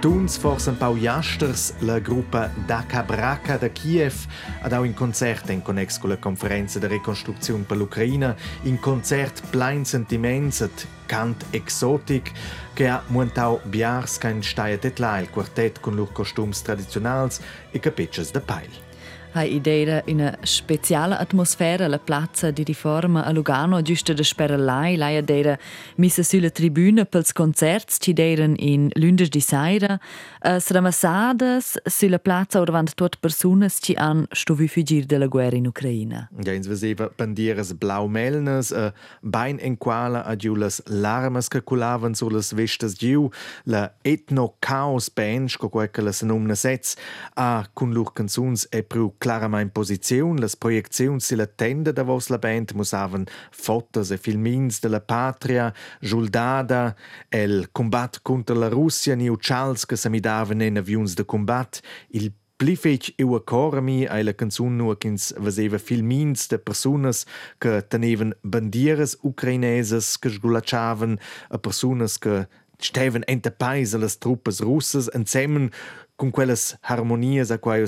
Forse un pau jasters la gruppa Daka Braka da Kiev ad au in concert in connex con la conferenza de reconstruzione per l'Ucraina in concert plein sentiments et cant exotic che ha montau biars kein steia detlai il quartet con lur costums tradizionals e capetches de peil. Hai idea una speciale atmosfera la piazza di riforma a Lugano giusto da speralai lei. Idea missa sulla tribuna pels concerts ci deren in lundes di sera as ramassadas sulla piazza orvant tot personas ci han stovi fugir della guerra in Ucraina. Ja, ins veseva bandieras blau melnes, uh, bain en quala a giulas larmas che culavan sulas vestas giu, la etno chaos bench co quel che la senumna sets, a cun lur canzuns e pru clarament posiziun, las projecziuns sila tenda da vos la band musavan fotos e filmins de la patria, giuldada, el combat contra la Russia, ni uchals che samidavan en avions de combat, il Pli fetg eu ancora mi ai la canzun nu ch'ins vaseva filmins de personas che tenevan bandieras ucraineses che sgulachavan a personas che steven ente pais las truppas russas insieme con quellas harmonias a quai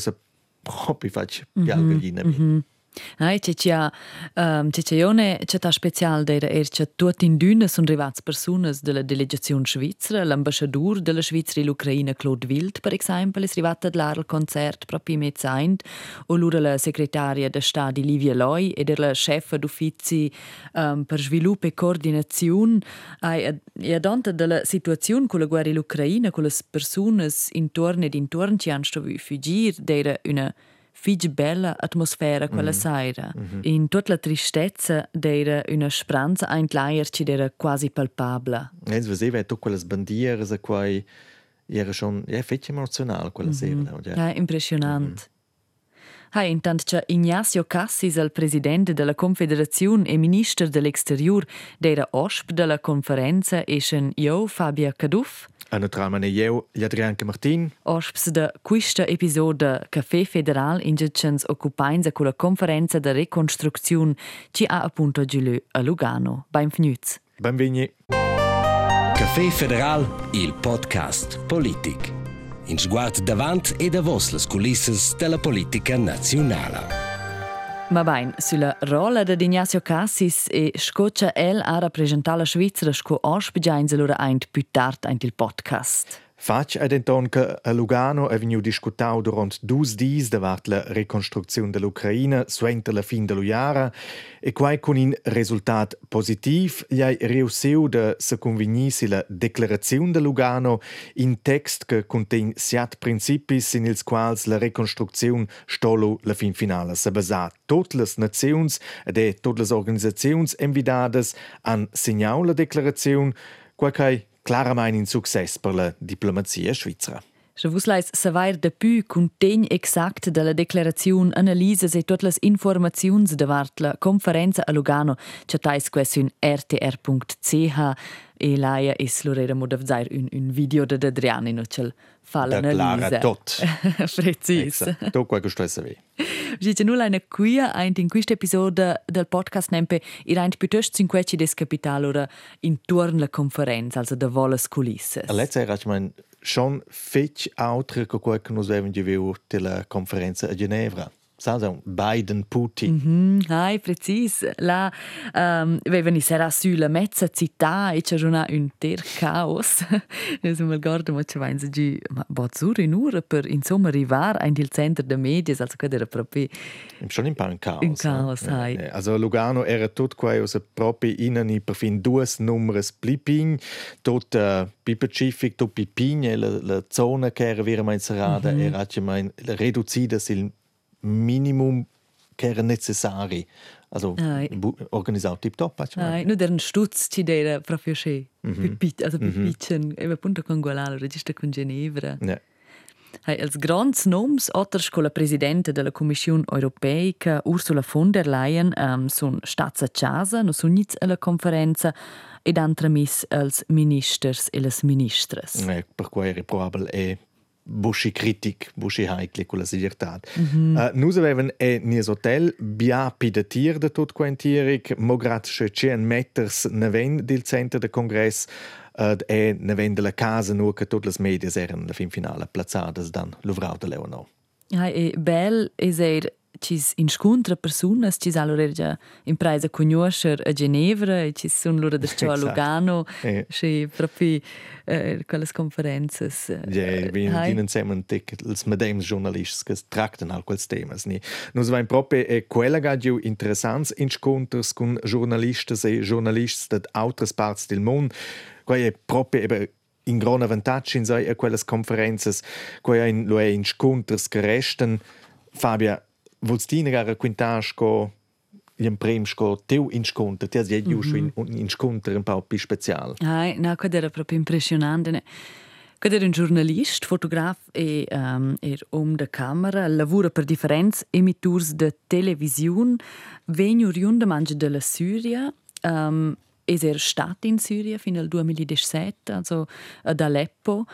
us proprio fac pialgallina mm -hmm. Ai, c'è c'è um, c'è c'è ione c'è ta special d'era er c'è tuot in düne son rivats personas della delegazione svizzera, l'ambasciadur della Svizzera in Ucraina Claude Wild per esempio, es rivata d'lar al concert proprio met saint o lura la segretaria de stadi Livia Loi ed er la chefa d'uffici um, per sviluppo e coordinazione ai e adonta della situazione con la guerra in Ucraina con le personas intorno ed intorno ci han sto fugir d'era una fig bella atmosfera quella mm. sera. Mm -hmm. In tutta la tristezza d'era una speranza ein Leier ci era quasi palpabile. Es vedeva tutte quelle bandiere a quai era schon ja fetch emotional quella mm -hmm. sera. Ja, ja impressionant. Mm -hmm. Hai intant che Ignacio Cassis, il presidente della Confederazione e ministro dell'Exterior, d'era osp della conferenza, e io Fabia Caduff, Ana tramane eu Jadrianca Martin. Osps de quista episode Café Federal ingecens occupainza con la conferenza de reconstruzione ci ha appunto giulu a Lugano. Benvenuti. Benveni. Café Federal, il podcast politic. In sguard davant e da vos las culisses della politica nazionale. Ma bain, sulla rola di Ignacio Cassis e scoccia el a rappresentare la Svizzera sco ospitgiains allora eint più tard eint il podcast. Fac ed enton che a Lugano è venuto discutau durant dus dis davart la reconstruzione dell'Ucraina suente la fin dello jara e quai con un risultat positiv gli hai de se convegnisi la declarazione de Lugano in text che conten siat principis in ils quals la reconstruzione stolo la fin finale se basa tutte le nazions ed e tutte le organizzazions envidades han signau la declarazione quai clarament un succès per la svizzera. Se vus leis savoir de pu contegn exact de la declaraziun analises e tutte las informaziuns davart la conferenza a Lugano, chatais quessun rtr.ch e laia es lorera mod avzair un, un video de Adriani no cel fa l'analisa. tot. Precis. To quel che sto saver. Dice nulla una quia eint in questo episodio del podcast nempe ir eint piuttosto cinqueci des capital ora intorno la conferenza, also da volas culisses. A let's era man schon fetch altre che quel che nos avevamo giù della conferenza a. Also Biden, Putin. Mm -hmm, hai, precis. La um, avevano sarà sulla mezza città e c'era un ter caos. Adesso mi ricordo, ma ci va in giù, ma bazzura in ora per insomma arrivare in il centro also che era proprio... Schon un po' un caos. Un caos, eh? hai. Also Lugano era tutto qua, also proprio in per fin due numeri blipin, tot uh, pipacific, tot pipin, la, la zona che era vera mai serrata, mm -hmm. era mai riducita sil minimum che era necessari. Also organizzato tip top. Ai, nu der stutz ci dera proprio che pipit, also mm -hmm. e appunto con Gualalo, regista con Ginevra. Ja. Hey, als grands noms, otters con la presidente della Commissione Europea, Ursula von der Leyen, um, sun stazza casa, no sun nits alla conferenza, ed antramis als ministers e las ministres. Eh, per cui era probabile è buschi critic, buschi heikli con la libertad. Mm -hmm. uh, nus avevan e nies hotel bia pidatir de tot quentieric, mograt che cien meters neven del centro de congress uh, e neven de la casa nur che tot las medias eran la fin finale plazzadas dan Luvrau de Leonor. Ja, e bel es er cis inscontra personas cis allora già impresa conoscer a Ginevra e ci sono loro da a Lugano e ci proprio eh, quelle conferenze ja vi dienen insieme tic els medems giornalists che tracten al quels temas ni. Nus vain proprio e quella gadio interessants insconters con giornalistas e giornalists dat altres parts del mond quai è proprio eben in gran avantatge in sei a quelles conferences quai in lo è in sconters che resten. Fabia Vols ti negare quintasco gli premio teu incontro, ti hai giù mm -hmm. un incontro un po' più speciale. Ah, no, quello era proprio impressionante. Quello era un giornalista, fotograf e um, er om camera, lavora per differenti emitturi di televisione, venne oriundo mangia della Siria, um, er stato in Siria fino al 2017, also ad Aleppo.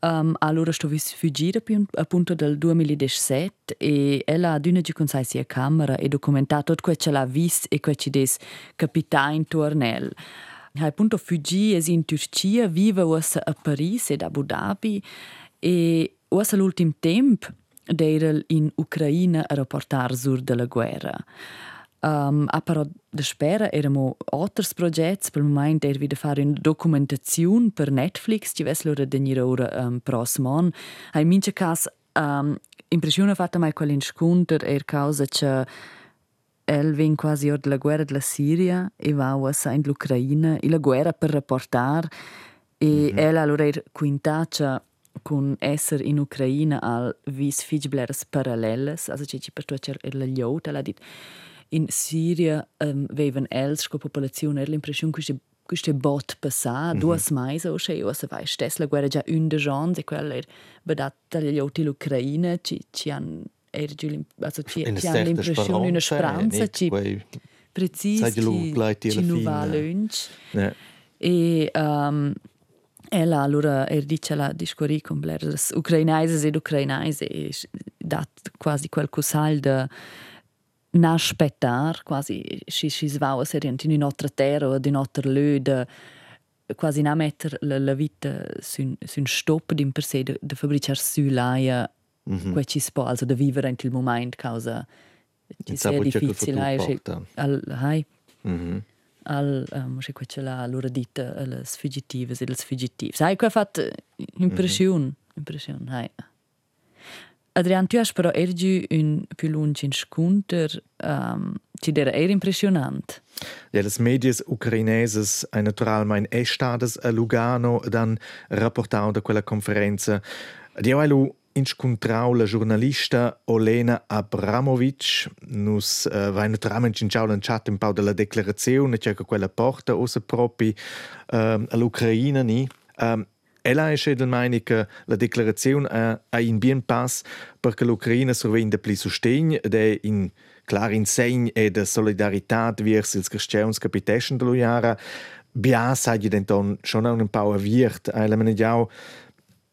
Um, allora sto vis fuggire appunto dal 2017 e ella ha d'una con sai sia camera e documentato tutto quello che l'ha visto e quello che des capita intorno a Ha appunto fuggì in Turchia, vive a Parigi ed Abu Dhabi e ora l'ultimo tempo era in Ucraina a rapportare sur della guerra. Um, a però da spera eramo altri progetti, per il momento era da fare una documentazione per Netflix, ci avesse loro da venire ora um, prossimo anno. In mince caso, um, impressione fatta mai quell'incontro è causa che el vien quasi ora della guerra della Siria e va a in l'Ucraina, e la guerra per rapportare, e mm -hmm. ella allora era quintaccia con essere in Ucraina al vis figbleres paralleles, also ci per tutto la liota, l'ha detto in Siria um, vevan els co popolazione er l'impression che queste bot passà mm -hmm. duas mais o che o se vai stess la guerra già un de gens e quella er bedat dagli oti l'Ucraina ci ci han er giù also ci ci han l'impressione una speranza ci precisi ci ci nu va lunch. E um, ella allora er dice la discorri con bleres ucrainaises ed ucrainaises e dat quasi quel cosal de n'aspettar quasi si si svau serient in un'altra terra o in un'altra löde quasi na metter la, la vita sun sun stop din per se de, de fabricar sulaia mm -hmm. ci spo also de vivere in il moment causa ci sia difficile hai al hai mm -hmm. al um, quece la loro dita alle sfuggitive e le sfuggitive sai qua fatto impressione mm -hmm. impressione hai Adrian, tu hast però ergi un più lungo in skunter, um, ci era era impressionant. Ja, les medias ucraneses ein naturalmein estades a Lugano dan rapportau da quella conferenza. Di ailu inscontrau la giornalista Olena Abramovic nus uh, vai naturalmente in ciao chat un po' della declarazione c'è quella porta osa propi uh, all'Ucraina ni. Um, Ella è che la dichiarazione ha in bien pass perché l'Ucraina survende più sostegno ed è in clar in segno e di solidarietà verso il cristians che pitescono dell'Uiara. Bia sai di denton schon un po' avviert. Ella me ne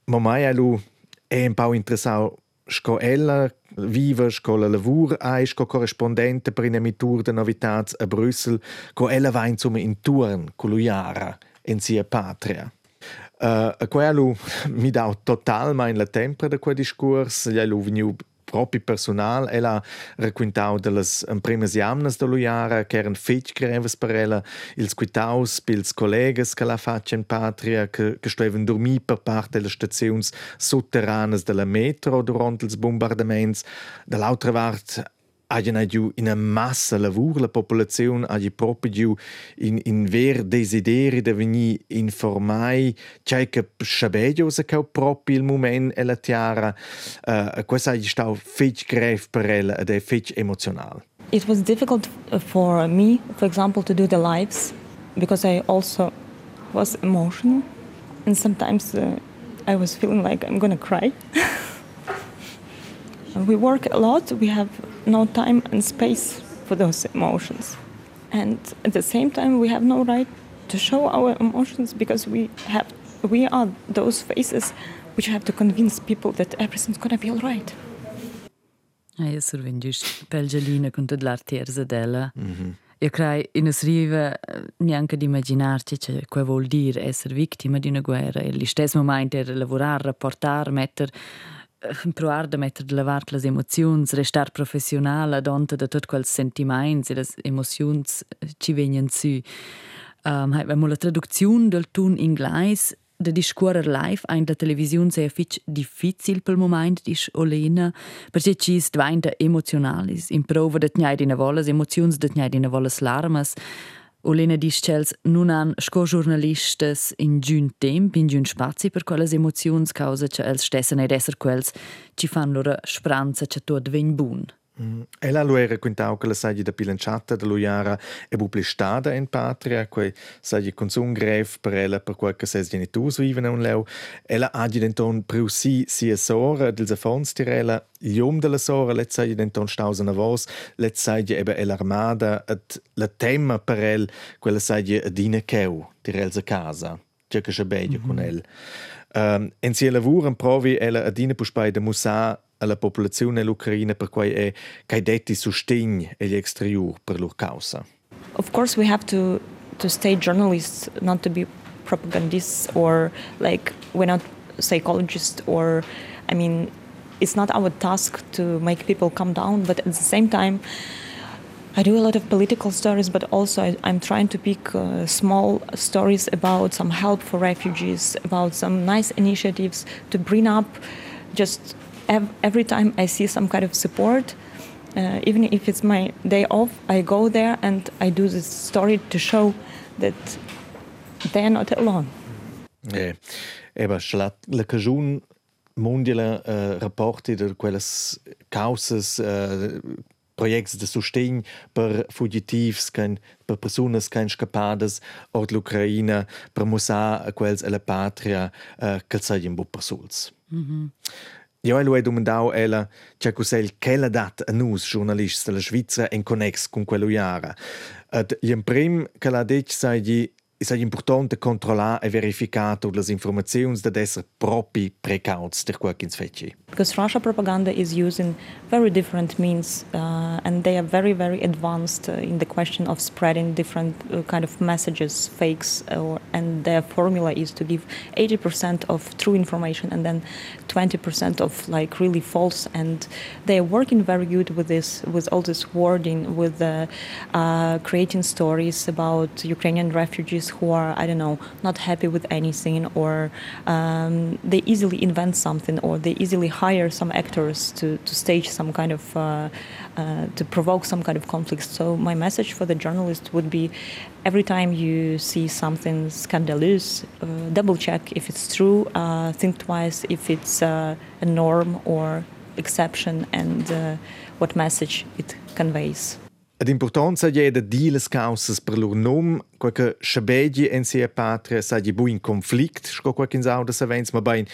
ma mai elu è un po' interessato sco ella vive sco la lavur ai sco corrispondente per in emitur de novitats a Brüssel co ella va insomma in turn con l'Uiara in sia patria. Eh, e uh, quello mi dà totalmente la tempra di quel discorso, gli ho venuto proprio personale, ella ha raccontato delle prime giamne di lui, che erano fecce che erano per lei, il squitaus per i colleghi che la faccia in patria, che stavano dormendo per parte delle stazioni sotterranee della metro durante i bombardamenti, dall'altra parte Hagien giu in a massa lavur la popolazione hagi proprio giu in in ver desideri de veni informai c'è che schabedio se che proprio il moment e la tiara. Uh, questo hagi stau fetch gref per ella ed è fetch emozional. It was difficult for me for example to do the lives because I also was emotional and sometimes uh, I was feeling like I'm to cry We work a lot, we have no time and space for those emotions. And at the same time, we have no right to show our emotions because we have we are those faces which have to convince people that everything's going to be all right. Ah, io survengius pelgelina con tut l'artierza della. Mm-hmm. Io crei in es riva eh, neanche di immaginarci che quel vuol dire essere vittima di una guerra e allo stesso momento era lavorare, rapportare, mettere provar da mettere de lavar le emozioni, restar professionale donte de tot quels sentiments e les emozions ci venien su. Um, Abbiamo la traduzione del tun inglese de discuorer live ein der Television sehr fitch difficil pel moment dis Olena perché ci dvainta emotionalis in prova de tnai dina volas emozions de tnai dina volas larmas Olena discels nun han sco giornalistes in giun temp in giun spazi per quelles emozions causa che els stessen ed esser quels ci fan loro spranza che tot ven bun. Mm. Ella lo era quintau che la saggi da pilanciata da Luiara e publistada in patria, quei saggi consum grev per ella per quel che ses genitus viven un leu. Ella agi denton priu si sia sora dels affons tirella, lium della sora, let saggi denton stausen avos, let saggi ebe el armada, et la tema per el, quella saggi adina cheu, tirelza casa, c'è che c'è begia con el. Um, en sia lavur provi ella adina puspai de musa alla popolazione dell'Ucraina per cui è che detti sostegno agli exterior per loro causa. Of course, we have to to stay journalists, not to be propagandists or like we're not psychologists or, I mean, it's not our task to make people come down. But at the same time, I do a lot of political stories, but also I, am trying to pick uh, small stories about some help for refugees, about some nice initiatives to bring up just every time I see some kind of support, uh, even if it's my day off, I go there and I do this story to show that they are not alone. Eh, eben, la, la cagiun mondiale uh, rapporti de quelles causas uh, projects de sustegn per fugitivs, kein, per personas kein scapadas od l'Ucraina, per musa quels e la patria uh, calzagin bu persuls. Mm -hmm. Ja, lui domandau ella c'è cos'è quella dat a nus giornalisti della Svizzera in connex con quello iara. Ed il prim che l'ha detto sai è importante controllare e verificare tutte le informazioni da essere propri precauti per quel che fece. Because Russia propaganda is using very different means uh, and they are very very advanced uh, in the question of spreading different uh, kind of messages, fakes uh, and their formula is to give 80% of true information and then 20% of like really false and they are working very good with this with all this wording with uh, creating stories about Ukrainian refugees who are, I don't know, not happy with anything, or um, they easily invent something, or they easily hire some actors to, to stage some kind of, uh, uh, to provoke some kind of conflict. So, my message for the journalist would be every time you see something scandalous, uh, double check if it's true, uh, think twice if it's uh, a norm or exception, and what message it conveys. L'importanza è da di le causas per loro nom, qualche schabegi in sia patria sa di bu in conflict, sco qualche in sauda savens, ma bain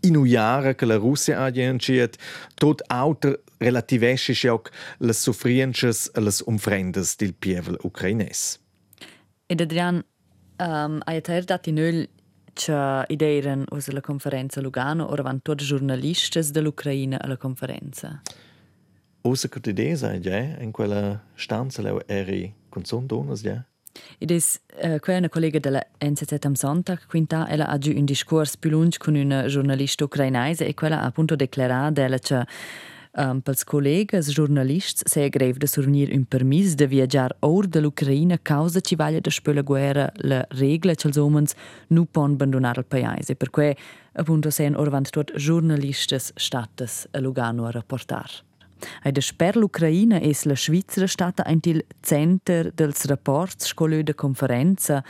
in ujara che la Russia ha entschiet, tot auter relativesce auch les sufrienches e les umfrendes del pievel ucraines. Ed Adrian, um, hai ter dat in öl che ideiren us la conferenza Lugano, ora van tutti giornalistes dell'Ucraina alla conferenza? Usa che idea sai già in quella stanza leo eri con son donas già? Ed es uh, quella una collega della NZZ am Sonntag, quinta, ella ha giù un discorso più lungo con una giornalista ucrainese e quella ha appunto dichiarato della che um, pels collegas giornalists se è greve de survenir un permis de viaggiar or dall'Ucraina causa ci vaglia da spöla guerra la regla che els omens nu pon abbandonare il paese. Per cui appunto sen orvant tot giornalistes stattes a Lugano a rapportar. Ai da sper l'Ucraina es la Svizzera stata ein til center dels rapports scolö de conferenza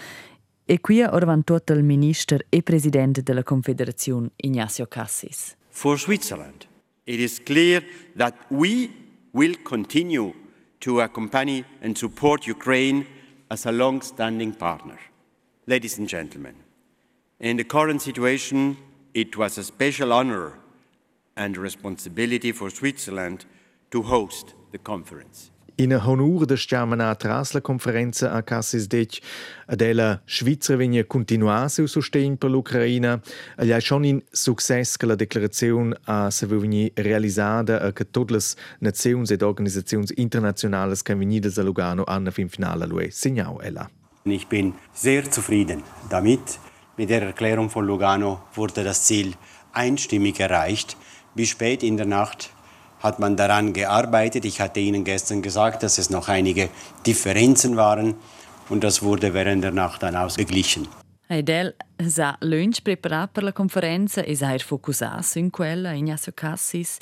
e qui orvan tot il minister e presidente della Confederazione Ignacio Cassis. For Switzerland, it is clear that we will continue to accompany and support Ukraine as a long-standing partner. Ladies and gentlemen, in the current situation, it was a special honor and responsibility for Switzerland to host the conference. In honor da stiamana tras la conferenza a Cassis Dec della Svizzera vigna continuar seu sostegn per l'Ucraina. Agli è schon in success che la declarazione a se vigni realisada a che tutte le nazioni ed organizzazioni internazionali che venidas a Lugano hanno fin finale lui signau ella. Ich bin sehr zufrieden damit. Mit der Erklärung von Lugano wurde das Ziel einstimmig erreicht. Bis spät in der Nacht hat man daran gearbeitet. Ich hatte Ihnen gestern gesagt, dass es noch einige Differenzen waren und das wurde während der Nacht dann ausgeglichen. Eidel sa lunch preparat per la conferenza e sa er focusas in quella Ignacio Cassis.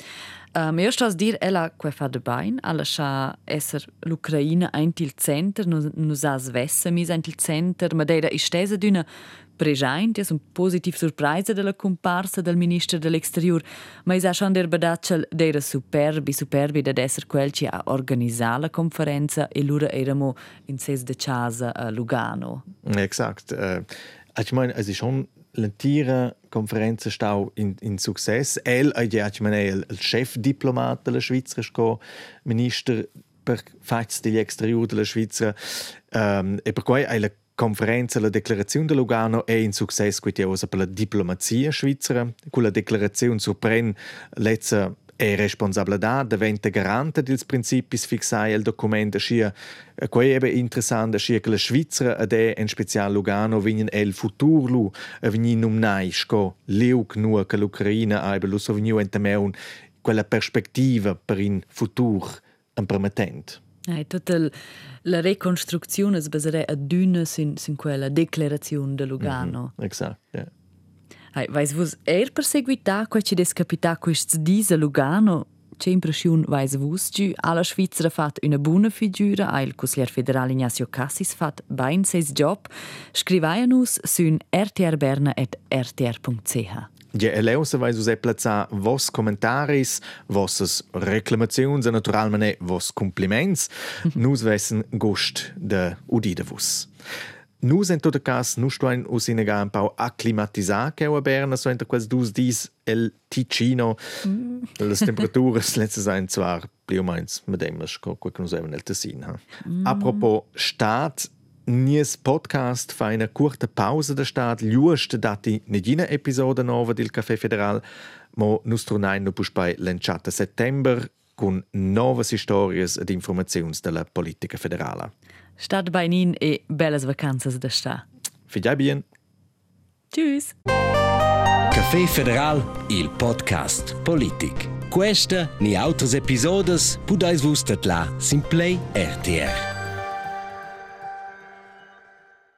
Um, io sto a dire ella que fa de bain, alla scha esser l'Ucraina ein il center, nu, nu sa svessa mis ein il center, ma deira istesa d'una presente, es un positiv surpresa della comparsa del ministro dell'exterior, ma is schon der badacel d'era superbi, superbi da esser quel ci a organizzare la conferenza e lura eramo in ses de casa a Lugano. Exakt. Äh, ich meine, es ist schon l'entira conferenza stau in, in success. El ha ja, ich meine, il chefdiplomat della Svizzera, sco minister per fats degli exterior della Svizzera, um, e per cui ha la conferenza la declarazione di Lugano è in successo per la diplomazia svizzera. Con la declarazione sorprende lezza è responsabilità diventa garante dels principis fixai il documento scia quei è interessante scia che la Svizzera ed è in special Lugano vinen el futur lu a vinin num nai sco liuk nur che l'Ucraina ha lu so veniu entemeun quella perspectiva per in futur un permettent. Eh, tutta la ricostruzione si baserebbe a dune sin, sin quella declarazione di Lugano. Mm -hmm. Esatto, yeah. Hey, weiss vos er perseguita quai ci descapita quists dis a Lugano? C'è impressione weiss vos giù alla Svizzera fat una buona figura, a il Consigliere federale Ignacio Cassis fat bain seis job, scrivaianus sun rtrberna.rtr.ch. Ja, eleusa vai us plaza vos commentaris, vossas reclamaziuns e naturalmente vos compliments. Nus vessen gust de udida vos. Nus in tot cas nu stoin us in un pau acclimatisar che a Berna so quels dus dis el Ticino. Mm. Las temperaturas letzte sein zwar più o meins mit dem sco quel nus even el Tessin. Ha. Mm. Apropos Staat, Nies podcast fa una curta pausa da stat liust dati negina episoda nova del Café Federal, mo nus tornai no puspai l'enciata settember con novas historias ed informaziuns della politica federala. Stat beinin e bellas vacanzas da sta. Figliai bien. Tschüss. Café Federal, il podcast politic. Questa ni autres episodes pudais vus tatla sin Play RTR.